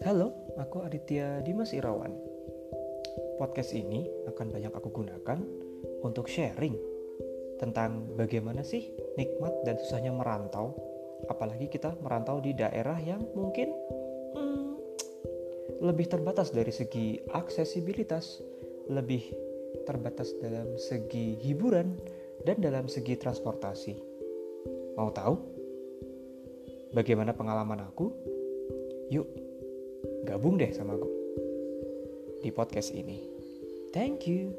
Halo, aku Aditya Dimas Irawan. Podcast ini akan banyak aku gunakan untuk sharing tentang bagaimana sih nikmat dan susahnya merantau, apalagi kita merantau di daerah yang mungkin hmm, lebih terbatas dari segi aksesibilitas, lebih terbatas dalam segi hiburan, dan dalam segi transportasi. Mau tahu? Bagaimana pengalaman aku? Yuk, gabung deh sama aku di podcast ini. Thank you.